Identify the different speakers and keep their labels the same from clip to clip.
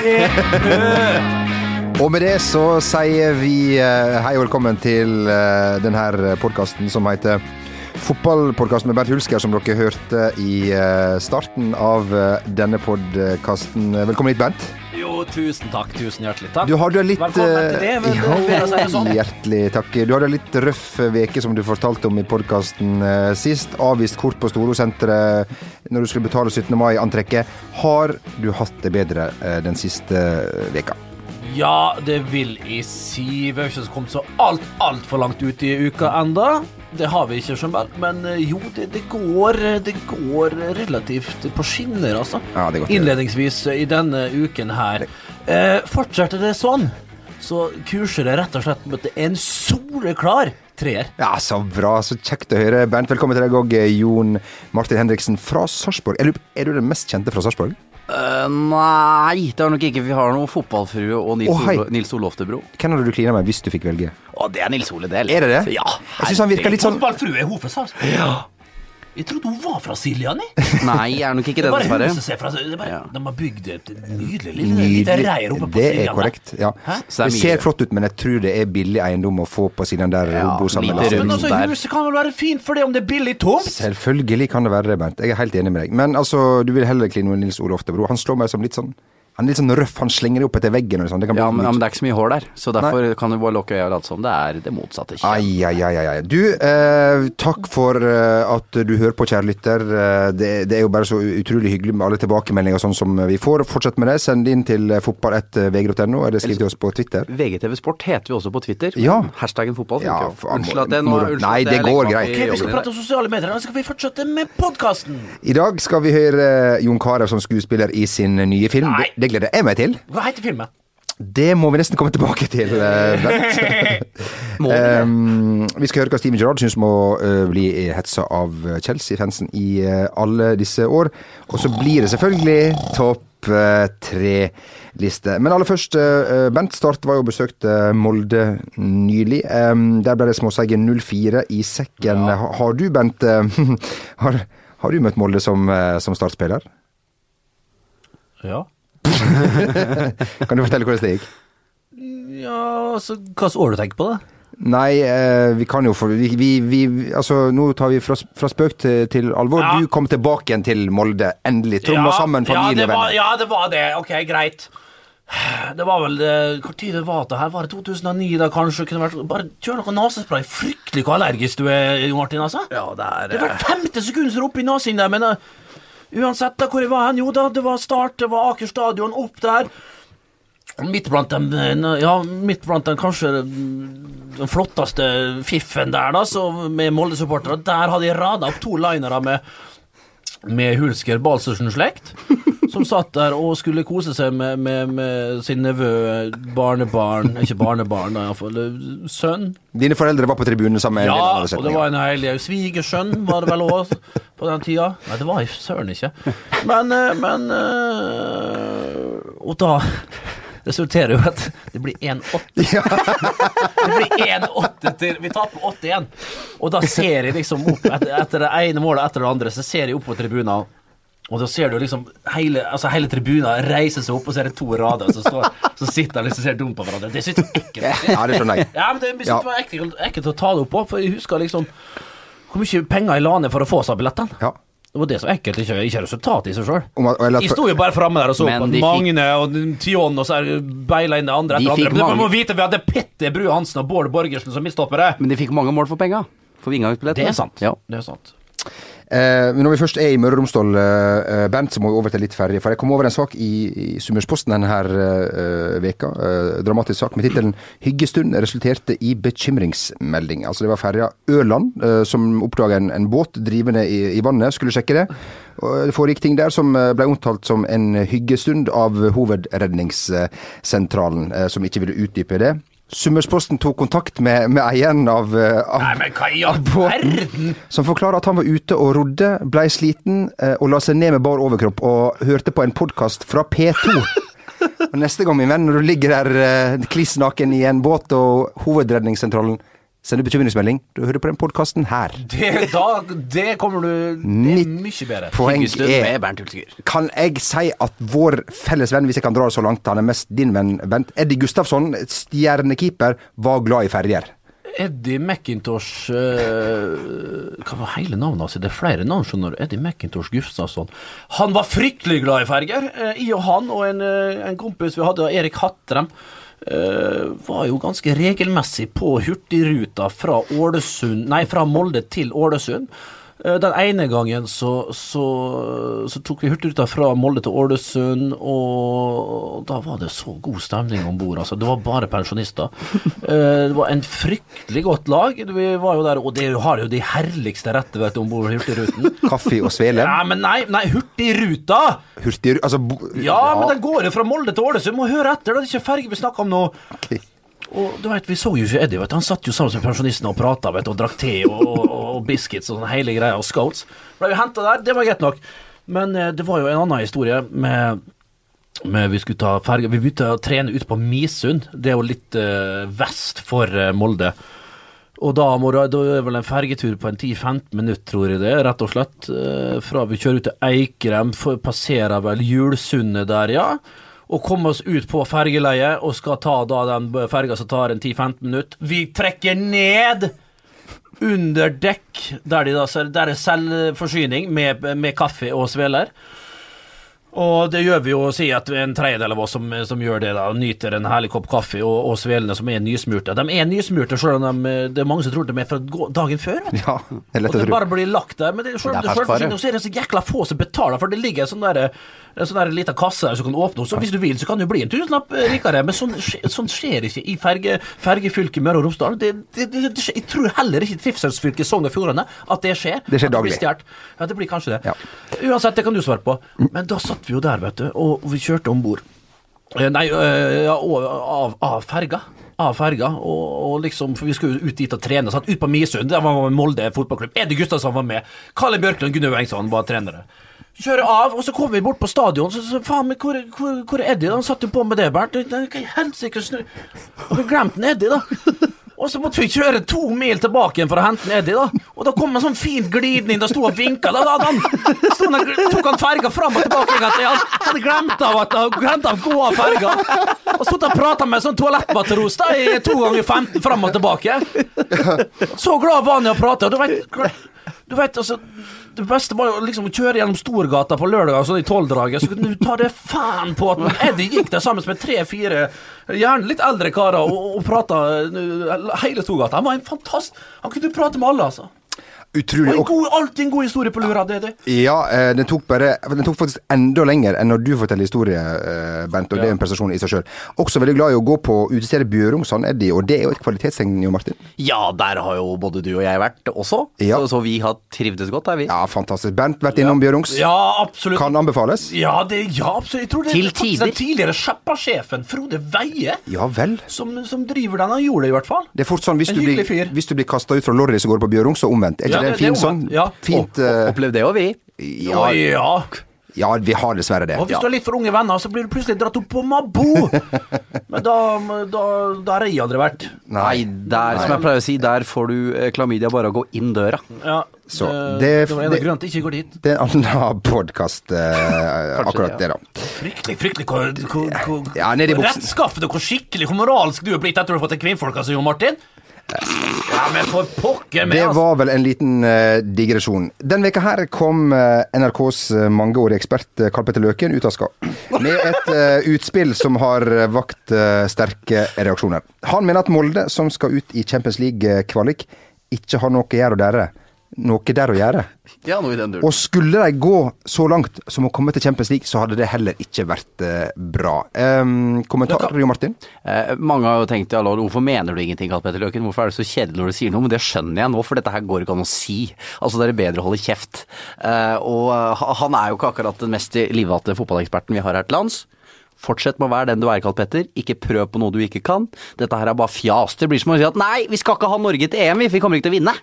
Speaker 1: Og med det så sier vi eh, hei og velkommen til uh, denne podkasten som heter Fotballpodkasten med Bernt Hulsker, som dere hørte i eh, starten av denne podkasten. Velkommen hit, Bernt.
Speaker 2: Jo, tusen takk. Tusen hjertelig takk.
Speaker 1: Du hadde litt
Speaker 2: Velkommen til det. Vil,
Speaker 1: ja,
Speaker 2: det sånn?
Speaker 1: Hjertelig takk. Du hadde litt røff veke som du fortalte om i podkasten sist. Avvist kort på Storosenteret når du skulle betale 17. mai-antrekket. Har du hatt det bedre den siste veka?
Speaker 2: Ja, det vil jeg si. Vi har ikke kommet så alt, altfor langt ut i uka enda. Det har vi ikke, Schönberg. Men eh, jo, det, det, går, det går relativt på skinner, altså.
Speaker 1: Ja, det går
Speaker 2: Innledningsvis i denne uken her. Eh, fortsetter det sånn, så kurser det rett og slett mot en soleklar treer.
Speaker 1: Ja, så bra. Så kjekt å høre. Bernt, velkommen til deg òg, Jon Martin Henriksen fra Sarpsborg. Er, er du den mest kjente fra Sarpsborg?
Speaker 3: Uh, nei, det er nok ikke. Vi har noe fotballfrue og Nils,
Speaker 1: oh.
Speaker 3: Olo, Nils Oloftebro.
Speaker 1: Hvem hadde du klina med hvis du fikk velge?
Speaker 3: Å, det er Nils Ole Del.
Speaker 1: Er det det?
Speaker 3: Ja.
Speaker 1: Jeg syns han virker litt sånn
Speaker 2: Fotballfrue, er hun Sarpsborg?
Speaker 3: Ja.
Speaker 2: Jeg trodde hun var fra Siljan, jeg.
Speaker 3: Nei, jeg er nok ikke
Speaker 2: Det
Speaker 3: det,
Speaker 2: er bare
Speaker 3: dessverre.
Speaker 2: huset ser fra det er bare,
Speaker 3: Ja.
Speaker 2: De har bygd et nydelig lille, lite reir oppe på
Speaker 1: Det er korrekt. Ja.
Speaker 3: Det er
Speaker 1: Det ser flott ut, men jeg tror det er billig eiendom å få på Siljan der
Speaker 3: Ja,
Speaker 1: hun bor sammen med Lasse.
Speaker 2: Men altså, huset kan vel være fint for det om det er billig tomt?
Speaker 1: Selvfølgelig kan det være det, Bernt. Jeg er helt enig med deg. Men altså, du vil heller kline med Nils Ole Oftebro. Han slår meg som litt sånn Han er litt sånn røff. Han slenger det opp etter veggen og sånn. Det kan bli
Speaker 3: Ja, men, ja, men det er ikke så mye hår der, så derfor kan du bare lukke øya og late som det er det motsatte. Ikke?
Speaker 1: Ai, ai, ai, ai. Du, eh, takk for eh, at du hører på, kjære lytter. Eh, det, det er jo bare så utrolig hyggelig med alle tilbakemeldinger sånn som vi får. Fortsett med det. Send inn til fotball1vg.no, eller skriv til oss på Twitter.
Speaker 3: VGTV Sport heter vi også på Twitter.
Speaker 1: Ja.
Speaker 3: Hashtaggen fotball
Speaker 1: Ja,
Speaker 3: funker jo.
Speaker 1: Ja,
Speaker 3: Unnskyld at det nå unnskyld
Speaker 1: Nei, det går greit.
Speaker 3: Okay,
Speaker 2: Ok, vi skal prate om sosiale medier, nå skal vi fortsette med podkasten.
Speaker 1: I dag skal vi høre Jon Carew som skuespiller i sin nye film.
Speaker 2: Nei.
Speaker 1: Det, det gleder jeg meg til.
Speaker 2: Hva heter filmen?
Speaker 1: Det må vi nesten komme tilbake til? Um, vi skal høre hva Steven Gerrard syns må å eh, bli hetsa av Chelsea-fansen i uh, alle disse år. Og så blir det selvfølgelig topp uh, tre-liste. Men aller først, Bent Start var jo besøkt Molde nylig. Um, der ble det småseige 0-4 i sekken. Ha- Har du, Bent, har, har du møtt Molde som, som startspiller?
Speaker 2: Ja.
Speaker 1: Kan du fortelle hvordan det gikk?
Speaker 2: Ja, altså, hvilket år du tenker på da?
Speaker 1: Nei, eh, vi kan jo for vi, vi, vi, Altså, nå tar vi fra, fra spøk til, til alvor.
Speaker 2: Ja.
Speaker 1: Du kom tilbake igjen til Molde, endelig. Tromma
Speaker 2: ja, sammen
Speaker 1: familievenner.
Speaker 2: ja, det var det. Ok, greit. Det var vel Hvor tid det var det her? Var det 2009 da kanskje? Kunne vært, bare kjør noe nesespray. Fryktelig hvor allergisk du er, Jo Martin, altså.
Speaker 3: Ja, det er,
Speaker 2: Det er hvert femte sekund som oppe i nesen der, men uh, uansett da hvor var hen, jo da, det var start, det var Aker stadion, opp der. Midt blant dem, eh, ja, midt blant dem kanskje mm, den flotteste fiffen der, da, med Molde-supportere. Der hadde jeg rada opp to linere med, med Hulsker Balsersen-slekt. Som satt der og skulle kose seg med, med, med sin nevø, barnebarn Ikke barnebarn, da, iallfall. Sønn.
Speaker 1: Dine foreldre var på tribunen sammen med
Speaker 2: Ja, og det var en heilig svigersønn, var det vel òg, på den tida. Nei, det var jeg søren ikke. Men, eh, men eh, Og da resulterer jo at det blir 1-8. Det blir 1-8 til Vi taper 8-1. Og da ser jeg liksom opp etter, etter det ene målet etter det andre, så ser jeg opp på tribunen. Og da ser du liksom hele, altså hele tribunen reiser seg opp, og så er det to rader som står Så sitter de liksom og ser dumt på hverandre. Det syns jeg er ekkelt.
Speaker 1: Ja, det skjønner jeg.
Speaker 2: Ja, men det,
Speaker 1: Ja.
Speaker 2: det var ekkelt, ekkelt å ta det opp på, for jeg husker liksom hvor mye penger jeg la ned for å få seg billettene.
Speaker 1: Ja.
Speaker 2: Det var det som var ekkelt, ikke, ikke resultatet i seg sjøl. De sto jo bare framme der og så på
Speaker 3: de fikk-
Speaker 2: Magne og Tion og så beila inn det andre etter
Speaker 3: de
Speaker 2: andre. Men du må vite vi hadde Petter Bru Hansen og Bård Borgersen som midtstoppere.
Speaker 3: Men de fikk mange mål for penga. For inngangsbillettene.
Speaker 2: Det er sant.
Speaker 3: Ja.
Speaker 2: Det er sant.
Speaker 1: Eh, men når vi først er i Møre og Romsdal, eh, Bernt, så må vi over til litt ferdig. For jeg kom over en sak i, i Summersposten denne her, eh, veka. Eh, dramatisk sak med tittelen 'Hyggestund resulterte i bekymringsmelding'. Altså Det var ferja Ørland eh, som oppdaga en, en båt drivende i, i vannet, skulle sjekke det. Og det foregikk ting der som eh, ble omtalt som en hyggestund av Hovedredningssentralen, eh, som ikke ville utdype det. Summersposten tok kontakt med, med eieren av, eh, av
Speaker 2: Nei, men hva i all verden?
Speaker 1: som forklarer at han var ute og rodde, blei sliten eh, og la seg ned med bar overkropp og hørte på en podkast fra P2. Og neste gang, min venn, når du ligger der eh, kliss naken i en båt og Hovedredningssentralen sender bekymringsmelding, Du hører på den podkasten her.
Speaker 2: Det, da, det kommer du Det er mye bedre.
Speaker 1: Poeng er. Kan jeg si at vår felles venn, hvis jeg kan dra det så langt, han er mest din venn, Bent, Eddie Gustafsson, stjernekeeper, var glad i ferjer.
Speaker 2: Eddie McIntosh uh, Hva var hele navnet hans? Det er flere navn, skjønner du. Eddie McIntosh Gustafsson. Han var fryktelig glad i ferger. uh, jeg og han og en, uh, en kompis vi hadde, Erik Hattrem, eh, var jo ganske regelmessig på Hurtigruta fra fra Molde til Ålesund. Eh, Den ene gangen så, så, så tok vi Hurtigruta fra Molde til Ålesund, og da var det så god stemning om bord. Altså. Det var bare pensjonister. Eh, Det var en fryktelig godt lag. Vi var jo der, og det har jo de herligste retter om bord i Hurtigruten.
Speaker 1: Kaffe og svele.
Speaker 2: Ja, men nei, nei Hurtigruta!
Speaker 1: Hurtig, altså, bo-
Speaker 2: Ja, men den går jo fra Molde til Ålesund. Må høre etter, det er ikke ferge vi snakker om nå.
Speaker 1: Ok.
Speaker 2: Og du vet, Vi så jo ikke Eddie. vet. Han satt jo sammen med pensjonistene og prata og drakk te og, og, og biscuits og sånn hele greia, og scouts. Ble vi hentet der, det var greit nok. Men eh, det var jo en annen historie med, med Vi skulle ta ferge Vi begynte å trene ute på Misund. Det er jo litt eh, vest for eh, Molde. Og da, må da er vel en fergetur på en 10-15 minutter, tror jeg det, rett og slett. Eh, fra vi kjører ut til Eikrem, passerer vel Julsundet der, ja. Og kommer oss ut på fergeleiet og skal ta da den ferga som tar en 10-15 minutter. Vi trekker ned under dekk, der, de da, der er selvforsyning med, med kaffe og sveler. Og det gjør vi jo, å si at en tredjedel av oss som, som gjør det, da, nyter en herlig kopp kaffe og, og svelene som er nysmurte. De er nysmurte, selv om de, det er mange som tror de er fra dagen før. vet du.
Speaker 1: Ja, det er
Speaker 2: Og
Speaker 1: lett å
Speaker 2: det
Speaker 1: tro.
Speaker 2: bare blir lagt der. Men det, selv om
Speaker 3: Det
Speaker 2: det
Speaker 3: er
Speaker 2: så det så jækla få som betaler, for det ligger en sånn der, en sånn liten kasse der som kan åpne, så hvis du vil, så kan du bli en tusenlapp eh, rikere. Men sånn, sånn skjer ikke i ferge, fergefylket Møre og Romsdal. Det, det, det, jeg tror heller ikke i trivselsfylket Sogn og Fjordane at det skjer.
Speaker 1: Det skjer daglig.
Speaker 2: Ja, det blir kanskje det.
Speaker 1: Ja.
Speaker 2: Uansett, det kan du svare på. Men da satt vi jo der, vet du, og vi kjørte om bord. Eh, Nei, eh, ja, av, av ferga. Av ferga, og, og liksom, for vi skulle ut dit og trene. Satt ut på Misund, der var Molde fotballklubb. Eddie Gustavsson var med. Kalle Bjørklund, Gunnar Wengsson var trenere. Kjører av, og så kommer vi bort på stadion, så, så faen, men hvor, hvor, hvor er Eddie? Han satt jo på med det, Bernt. Hva i helsike snu vi glemt Eddie, da? Og så måtte vi kjøre to mil tilbake igjen for å hente Eddie, da. Og da kom en sånn fint glidning, da sto og vinka. Da, da, da, han, tok han ferga fram og tilbake en. Han hadde glemt av at han glemte gå av ferga. Og stod og prata med en sånn toalettmatros da, i to ganger 15 fram og tilbake. Så glad var han i å prate. Og du vet, du vet altså det beste var jo liksom å kjøre gjennom Storgata på lørdag sånn i tolvdraget. Så kunne du ta det faen på at Eddie gikk der sammen med tre-fire gjerne litt eldre karer og, og prata hele Storgata. Han var en fantast... Han kunne prate med alle, altså.
Speaker 1: Utrolig.
Speaker 2: Og en god, alltid en god historie på lura, det er det.
Speaker 1: ja, eh, den tok bare Den tok faktisk enda lenger enn når du forteller historie, eh, Bent, og det er en prestasjon i seg sjøl. Også veldig glad i å gå på utestedet Bjørung, sa Eddie, og det er jo et kvalitetstegn, Jo Martin.
Speaker 3: Ja, der har jo både du og jeg vært også,
Speaker 1: Ja.
Speaker 3: så, så vi har trivdes godt, er vi.
Speaker 1: Ja, fantastisk. Bent vært innom Bjørungs.
Speaker 2: Ja, absolutt.
Speaker 1: Kan anbefales.
Speaker 2: Ja, det, ja, absolutt. Jeg tror det
Speaker 3: Til
Speaker 2: er faktisk den tidligere Sjappa-sjefen, Frode Veie,
Speaker 1: Ja vel.
Speaker 2: som, som driver den. Han gjorde det i hvert fall.
Speaker 1: Det er fort sånn hvis
Speaker 2: En
Speaker 1: du blir, hvis du blir kasta ut fra lorry, som går på Bjørung, så omvendt. Er ikke
Speaker 2: Ja,
Speaker 1: er en
Speaker 2: det- det
Speaker 1: fin
Speaker 2: sang. Ja.
Speaker 1: Fint uh,
Speaker 3: Opplevde det òg, vi.
Speaker 1: ja,
Speaker 2: ja.
Speaker 1: ja, vi har dessverre det.
Speaker 2: Og hvis
Speaker 1: Ja.
Speaker 2: du har litt for unge venner, så blir du plutselig dratt opp på Mabo. Men da, da, da har jeg aldri vært.
Speaker 3: Nei, der, som jeg pleier å si, der får du eh, klamydia bare å gå inn døra.
Speaker 2: Ja,
Speaker 1: Så,
Speaker 2: det,
Speaker 1: det-
Speaker 2: det var en av
Speaker 1: det-
Speaker 2: grunnene til ikke går dit.
Speaker 1: Det er en annen podkast, akkurat
Speaker 3: det,
Speaker 1: det, da.
Speaker 2: Fryktelig, fryktelig hvor, hvor, hvor,
Speaker 1: Ja, ned i
Speaker 2: hvor
Speaker 1: buksen.
Speaker 2: rettskaffet og hvor skikkelig hvor moralsk du er blitt etter å ha fått en kvinnfolk, altså, Jo Martin. Ja, men for pokker med,
Speaker 1: Det var vel en liten uh, digresjon. Den veka her kom uh, NRKs eh, mangeårige ekspert eh, Karl Petter Løken ut av skap Med et eh, utspill som har eh, vakt eh, sterke reaksjoner. Han mener at Molde, som skal ut i Champions League-kvalik, ikke har noe å gjøre. Noe der å gjøre.
Speaker 3: Ja, noe i den duren.
Speaker 1: Og skulle de gå så langt som å komme til Champions League, så hadde det heller ikke vært eh, bra. Em, kommentar, Jo Martin?
Speaker 3: Eh, mange har jo tenkt ja, Lord, hvorfor mener du ingenting, Karl Petter Løken? Hvorfor er det så kjedelig når du sier noe? Men det skjønner jeg nå, for dette her går ikke an å si. Altså, det er bedre å holde kjeft. Eh, og eh, han er jo ikke akkurat den mest livvalgte fotballeksperten vi har her til lands. Fortsett med å være den du er, Karl Petter. Ikke prøv på noe du ikke kan. Dette her er bare fjas. Det blir som å si at nei, vi skal ikke ha Norge til EM, vi, vi kommer ikke til å vinne.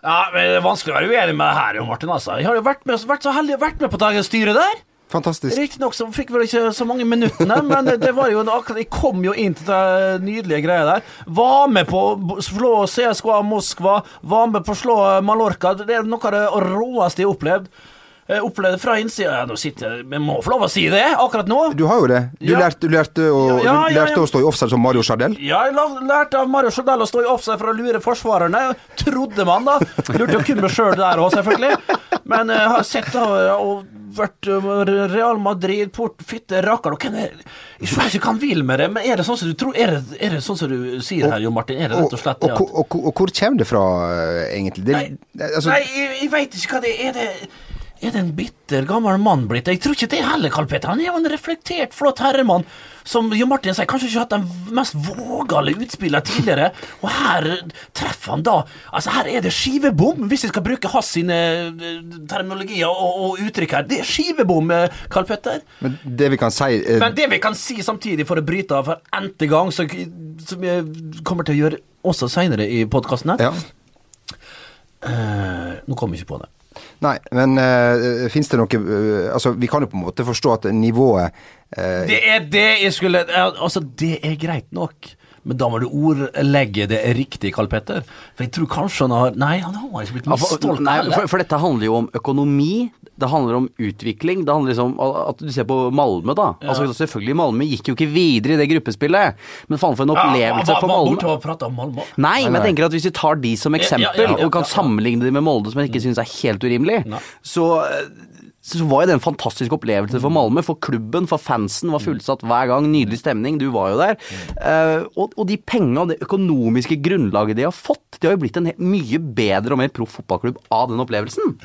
Speaker 2: Ja, men Det er vanskelig å være uenig med det her, Martin. altså. Jeg har jo vært, med, vært så heldig å vært med på dagens styre der.
Speaker 1: Fantastisk.
Speaker 2: Riktignok så fikk vel ikke så mange minuttene, men det, det var jo akkurat Jeg kom jo inn til det nydelige greia der. Var med på å slå CSKA Moskva, var med på å slå Mallorca. Det er noe av det råeste jeg har opplevd. Jeg opplevde fra innsida ja, Nå sitter jeg må få lov å si det akkurat nå.
Speaker 1: Du har jo det. Du,
Speaker 2: Ja.
Speaker 1: lærte, du lærte, å,
Speaker 2: Ja,
Speaker 1: du lærte å stå i offside som Mario Chardel.
Speaker 2: Ja, jeg lærte av Mario Chardel å stå i offside for å lure forsvarerne. Trodde man, da. Lurte jo kun meg sjøl der òg, selvfølgelig. Men jeg har sett da, og vært uh, Real Madrid, Port, fytte og hvem er Jeg skjønner ikke hva han vil med det, men er det sånn som du tror Er det, er det sånn som du sier her, Jo Martin? Er det
Speaker 1: Og,
Speaker 2: rett og slett det
Speaker 1: og,
Speaker 2: at
Speaker 1: og, og, hvor kommer det fra, eh, egentlig? Det,
Speaker 2: Nei,
Speaker 1: altså,
Speaker 2: Nei, jeg, jeg veit ikke hva det. Er det er det en bitter, gammel mann blitt? Jeg tror ikke det heller, Karl Petter. Han er jo en reflektert, flott herremann. Som Jo Martin sier, kanskje ikke hatt de mest vågale utspillene tidligere. Og her treffer han da Altså, her er det skivebom, hvis jeg skal bruke hans sine eh, terminologier og, og uttrykk her. Det er skivebom, eh, Karl Petter.
Speaker 1: men det vi kan si eh,
Speaker 2: Men det vi kan si samtidig, for å bryte av for n-te gang, som jeg kommer til å gjøre også seinere i podkasten her
Speaker 1: ja.
Speaker 2: eh, Nå kommer jeg ikke på det.
Speaker 1: Nei, men uh, fins det noe uh, Altså, vi kan jo på en måte forstå at nivået uh,
Speaker 2: Det er det jeg skulle Altså, det er greit nok. Men da må du ordlegge det riktig, Karl Petter. For jeg tror kanskje han har Nei, han har ikke blitt
Speaker 3: Ja, for, nei, for, for dette handler jo om økonomi, det handler om utvikling. Det handler liksom om at du ser på Malmö, da. Altså Selvfølgelig, Malmö gikk jo ikke videre i det gruppespillet, men faen for en opplevelse for
Speaker 2: Var
Speaker 3: Malmö.
Speaker 2: borte og om Malmö.
Speaker 3: Nei, men jeg tenker at hvis vi tar de som
Speaker 2: Ja,
Speaker 3: eksempel,
Speaker 2: ja, ja,
Speaker 3: og kan
Speaker 2: ja, ja.
Speaker 3: sammenligne de med Molde, som jeg ikke syns er helt urimelig, så så var jo det en fantastisk opplevelse for Malmö, for klubben, for fansen. Var fullsatt hver gang. Nydelig stemning. Du var jo der. Uh, og, og de penga og det økonomiske grunnlaget de har fått, de har jo blitt en mye bedre og mer proff fotballklubb av den opplevelsen.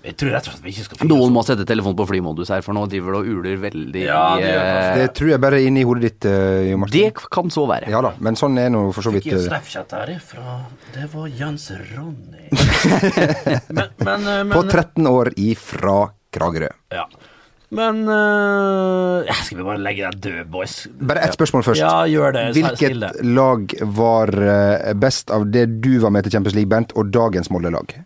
Speaker 2: Jeg tror rett og slett vi ikke skal finne
Speaker 3: Noen må sette telefonen på flymodus her, for nå driver det og uler veldig
Speaker 2: Ja, det
Speaker 3: eh,
Speaker 1: Det tror jeg bare er inni hodet ditt, uh, Jo Martin.
Speaker 3: Det kan så være.
Speaker 1: Ja da, men sånn er nå for så vidt
Speaker 2: Fikk en
Speaker 1: eh,
Speaker 2: Snapchat herifra. Det var Jens Ronny. men, men, eh, men
Speaker 1: På 13 år ifra Kragerø.
Speaker 2: Ja. Men uh, Skal vi bare legge den død, boys?
Speaker 1: Bare ett spørsmål først.
Speaker 2: Ja, gjør det.
Speaker 1: Hvilket lag var best av det du var med til Champions League, Bent, og dagens Molde-lag?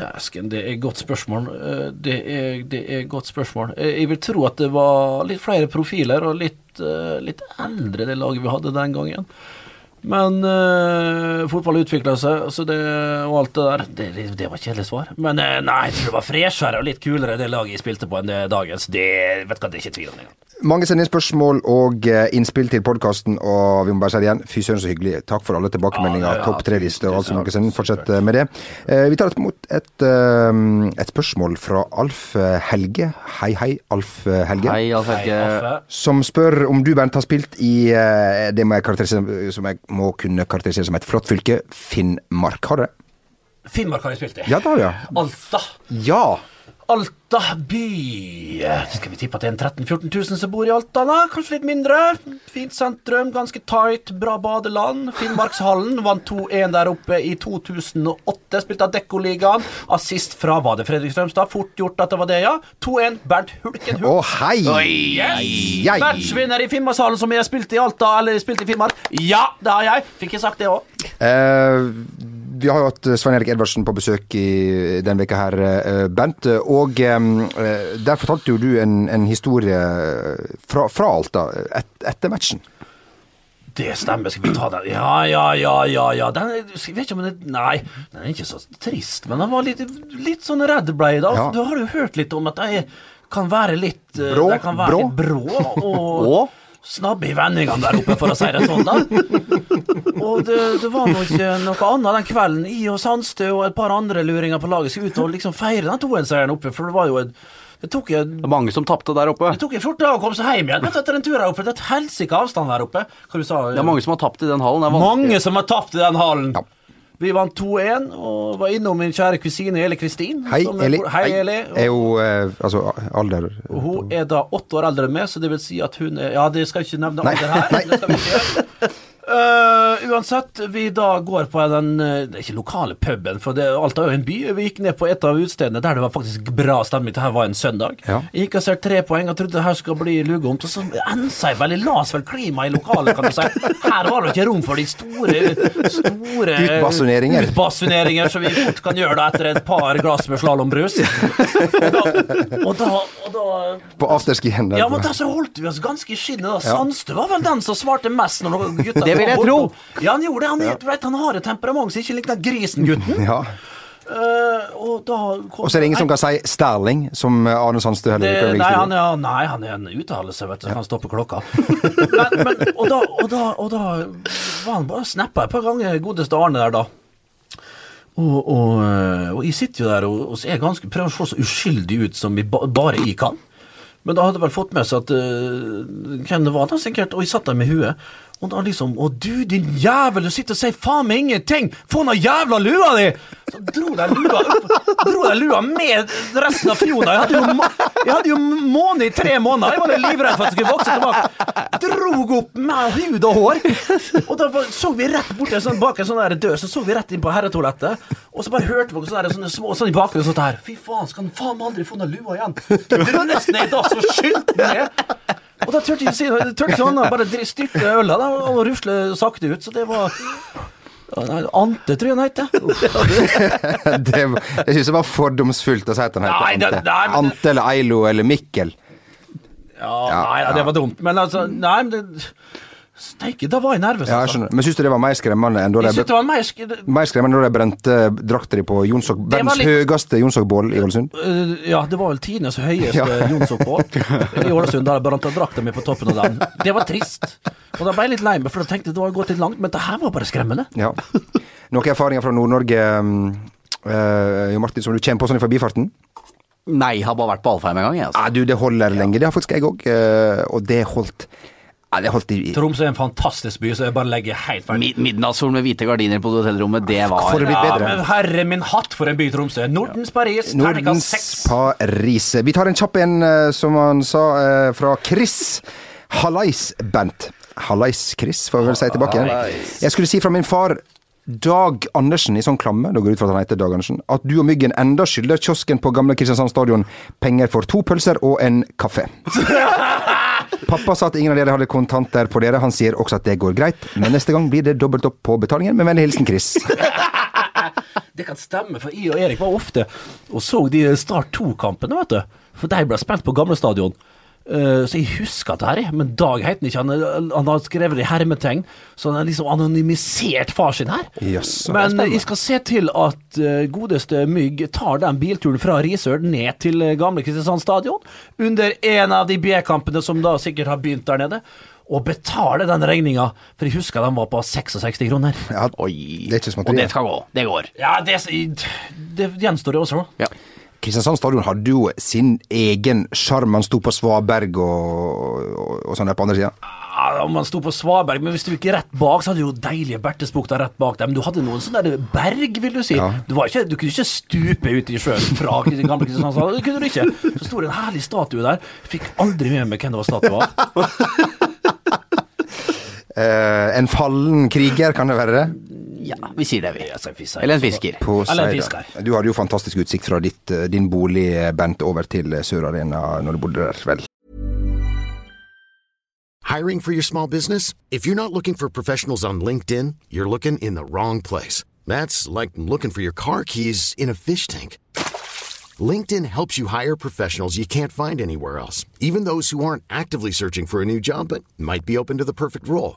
Speaker 2: Dæsken, det er et godt spørsmål. Eh, Det er, det er godt spørsmål. Eh, Jeg vil tro at det var litt flere profiler og litt, eh, litt eldre det laget vi hadde den gangen. Men uh, fotball utvikla seg, så det, og alt det der. Det, det, var et kjedelig svar. Men uh, nei, jeg tror det var freshere og litt kulere det laget jeg spilte på enn det dagens. Det vet du hva, det er ikke tvil om engang.
Speaker 1: Mange sender inn spørsmål og eh, innspill til podkasten, og vi må bare si det igjen, fy søren så hyggelig. Takk for alle tilbakemeldinger,
Speaker 2: Ja, ja, ja,
Speaker 1: topp tre-liste og alt som dere sender. Fortsett med det. Vi tar imot et, et, et spørsmål fra Alf Helge. Hei, hei, Alf Helge.
Speaker 3: Hei, Alf
Speaker 2: Hei,
Speaker 3: Helge.
Speaker 1: Som spør om du, Bernt, har spilt i det må jeg karakterisere, som jeg må kunne karakterisere som et flott fylke, Finnmark. Har det?
Speaker 2: Finnmark har jeg spilt i.
Speaker 1: Ja, det vi. ja.
Speaker 2: Alta.
Speaker 1: Ja!
Speaker 2: Alta by. Skal vi tippe at det er en 13 000-14 000 som bor i Alta? da? Kanskje litt mindre. Fint sentrum, ganske tight, bra badeland. Finnmarkshallen vant 2-1 der oppe i 2008. Spilte Adeccoligaen. Assist fra var det Fredrik Strømstad. Fort gjort at det var det, ja. 2-1. Bernt Hulken
Speaker 1: Å,
Speaker 2: oh,
Speaker 1: hei!
Speaker 2: Yes!
Speaker 1: Jei.
Speaker 2: Matchvinner i Finnmarkshallen som jeg spilte i Alta, eller spilte i Finnmark. Ja, det har jeg. Fikk jeg sagt det òg?
Speaker 1: Eh, vi har jo hatt Svein Erik Edvardsen på besøk i denne veka her, eh, Bent. Og eh, der fortalte jo du en, en historie fra, fra Alta et, etter matchen.
Speaker 2: Det stemmer, skal vi ta den? Ja, ja, ja, ja. ja. Den, jeg vet ikke om den er Nei, den er ikke så trist, men den var litt, litt sånn redd ble jeg da.
Speaker 1: Ja.
Speaker 2: Du har jo hørt litt om at de kan være litt eh,
Speaker 1: Brå,
Speaker 2: kan være
Speaker 1: brå.
Speaker 2: litt brå og
Speaker 3: Og?
Speaker 2: Snabbe i vendingene der oppe, for å si det sånn, da. Og det, det var nå ikke noe annet den kvelden. I og Sandstø og et par andre luringer på laget skulle ut og liksom feire den 2-1-seieren oppe, for det var jo et det tok jo
Speaker 3: Det er mange som tapte der oppe.
Speaker 2: det tok jo 14 dager å komme seg hjem igjen vet etter en tur her oppe. Det er et helsike avstand der oppe. Hva du sa
Speaker 3: Det er mange som har tapt i den hallen. Det
Speaker 2: mange som har tapt i den hallen.
Speaker 1: Ja.
Speaker 2: Vi vant 2-1 og var innom min kjære kusine Eli Kristin.
Speaker 1: Hei,
Speaker 2: som
Speaker 1: Eli.
Speaker 2: Hei, Eli.
Speaker 1: Er jo eh, altså alder
Speaker 2: Og hun er da åtte år eldre enn meg, så det vil si at hun er Ja, det skal jeg ikke nevne alder her.
Speaker 1: nei.
Speaker 2: Det skal vi ikke Eh, uansett, vi da går på den eh, Det er ikke lokale puben, for det, alt er jo en by. Vi gikk ned på et av utestedene der det var faktisk bra stemning. her var en søndag.
Speaker 1: Ja.
Speaker 2: Jeg gikk og ser tre poeng og trodde det her skulle bli lugomt. Og så ensa jeg veldig lasvel las vel klimaet i lokalet, kan du si. Her var det ikke rom for de store, store
Speaker 1: Utbasuneringer.
Speaker 2: utbasuneringer som vi fort kan gjøre da etter et par glass med slalåmbrus. Og da, og da,
Speaker 1: På afterski hendene.
Speaker 2: ja, men da så holdt vi oss ganske i skinnet. da. Sandstø var vel den som svarte mest. når gutta
Speaker 3: Det vil jeg tro.
Speaker 2: Ja, han gjorde det. Han, er- right, han har et temperament som ikke likner grisen-gutten.
Speaker 1: Ja.
Speaker 2: Uh, og
Speaker 1: Og så er det ingen som kan si Sterling, som Arne Sandstø heller
Speaker 2: nei, han er, nei, han er en uttalelse, vet du. Han stopper klokka. men, men, og, da, og, da, og da var han bare snappa et par ganger, godeste Arne der, da. Og, eh, jeg sitter jo der og, og ganske, prøver å se så uskyldig ut som vi ba, bare jeg kan. Men da hadde vel fått med seg at uh, hvem det var, da, sikkert. Og jeg satt der med huet. Og da liksom Å, du, din jævel, du sitter og sier faen meg ingenting! Få den jævla lua di! Så dro de lua opp Dro de lua med resten av fjona. Jeg hadde jo, jeg hadde jo måne i tre måneder. Jeg var litt livredd for at det skulle vokse tilbake. Drog opp med hud og hår. Og da så vi rett borti sånn, bak en sånn dør, så så vi rett inn på herretoalettet. Og så bare hørte vi sånne, sånne små sånn i bakgrunnen sånn her. Fy faen, skal han faen aldri få noe lua igjen? Du nesten ned i dass og skylte ned. Og da turte ikke si noe. Turte ikke han bare styrte øla da, og rusle sakte ut. Så det var Ante, tror jeg han heter.
Speaker 1: det, jeg syns det var fordomsfullt å si at han heter Ante. Ante eller Eilo eller Mikkel.
Speaker 2: Ja,
Speaker 1: Ja,
Speaker 2: nei, ja, det var dumt. Men altså, nei, men det Steike, da var jeg nervøs,
Speaker 1: Ja, jeg
Speaker 2: altså.
Speaker 1: skjønner. Men syns du det var mer skremmende enn da de
Speaker 2: det var mer sk-
Speaker 1: mer skremmende da de brente drakta di på Jonsok, verdens
Speaker 2: litt-
Speaker 1: høyeste Jonsok-bål i Ålesund?
Speaker 2: Eh, Ja, det var vel tidenes høyeste
Speaker 1: Ja.
Speaker 2: Jonsok-bål i Ålesund. Da jeg brente drakta mi på toppen av den. Det var trist. Og da ble jeg litt lei meg, for da tenkte jeg det var gått litt langt. Men det her var bare skremmende.
Speaker 1: Ja. Noen erfaringer fra Nord-Norge, um, eh, Jo Martin, som du kommer på sånn i forbifarten?
Speaker 3: Nei, jeg har bare vært på Alfheim en gang, jeg. Altså.
Speaker 1: Ja, du, det holder lenge. Det har faktisk jeg òg. Og det holdt Ja, det holdt i
Speaker 2: Tromsø er en fantastisk by, så jeg bare legger helt ferdig.
Speaker 3: Mid midnattssol med hvite gardiner på hotellrommet, det var
Speaker 1: For det blitt
Speaker 2: Ja, men herre min hatt for en by, Tromsø. Nordens Paris, terningkast
Speaker 1: Nordens. Paris. Vi tar en kjapp en, eh, som han sa, eh, fra Chris. Hallais, Bent. Hallais, Chris, får vi vel si tilbake.
Speaker 3: Hallais.
Speaker 1: Jeg skulle si fra min far Dag Andersen i sånn klamme, da går jeg ut fra at han heter Dag Andersen, at du og Myggen enda skylder kiosken på gamle Kristiansand stadion penger for to pølser og en kaffe. Pappa sa at ingen av dere hadde kontanter på dere. Han sier også at det går greit, men neste gang blir det dobbelt opp på betalingen. Med vennlig hilsen Chris.
Speaker 2: Det kan stemme, for jeg og Erik var ofte og så de Start 2-kampene, vet du. For de ble spilt på gamle stadion. Eh, så jeg husker dette, det her, men Dag het han ikke. Han, han har skrevet det i hermetegn, så han har liksom anonymisert far sin her.
Speaker 1: Yes,
Speaker 2: men eh, jeg skal se til at eh, godeste Mygg tar den bilturen fra Risør ned til eh, gamle Kristiansand stadion under en av de B-kampene som da sikkert har begynt der nede. Og betaler den regninga, for jeg husker den var på 66 kroner.
Speaker 1: Ja,
Speaker 3: Oi.
Speaker 1: Det er ikke småtteri.
Speaker 3: Og det skal gå. Det går.
Speaker 2: Ja, det, det gjenstår det også.
Speaker 3: Ja.
Speaker 1: Kristiansand stadion hadde jo sin egen sjarm. Man sto på Svaberg og, og, og sånn der på andre sida.
Speaker 2: Ja, man sto på Svaberg, men hvis du gikk rett bak, så hadde du jo deilige Bertesbukta rett bak deg. Men du hadde noen sånne der berg, vil du si.
Speaker 1: Ja.
Speaker 2: Du, var ikke, du kunne ikke stupe ut i sjøen fra gamle Kristiansand. Det kunne du ikke. Så sto det en herlig statue der. Fikk aldri med meg hvem det var statue av.
Speaker 1: uh, en fallen kriger, kan det være det?
Speaker 3: Ja, vi sier det, vi. Eller en fisker.
Speaker 1: På
Speaker 2: Eller en fisker.
Speaker 1: Du hadde jo fantastisk utsikt fra ditt, eh, din bolig, Bent, over til eh, Sør Arena når du bodde der, vel?
Speaker 4: Hiring for your small business? If you're not looking for professionals on LinkedIn, you're looking in the wrong place. That's like looking for your car keys in a fish tank. LinkedIn helps you hire professionals you can't find anywhere else, even those who aren't actively searching for a new job but might be open to the perfect role.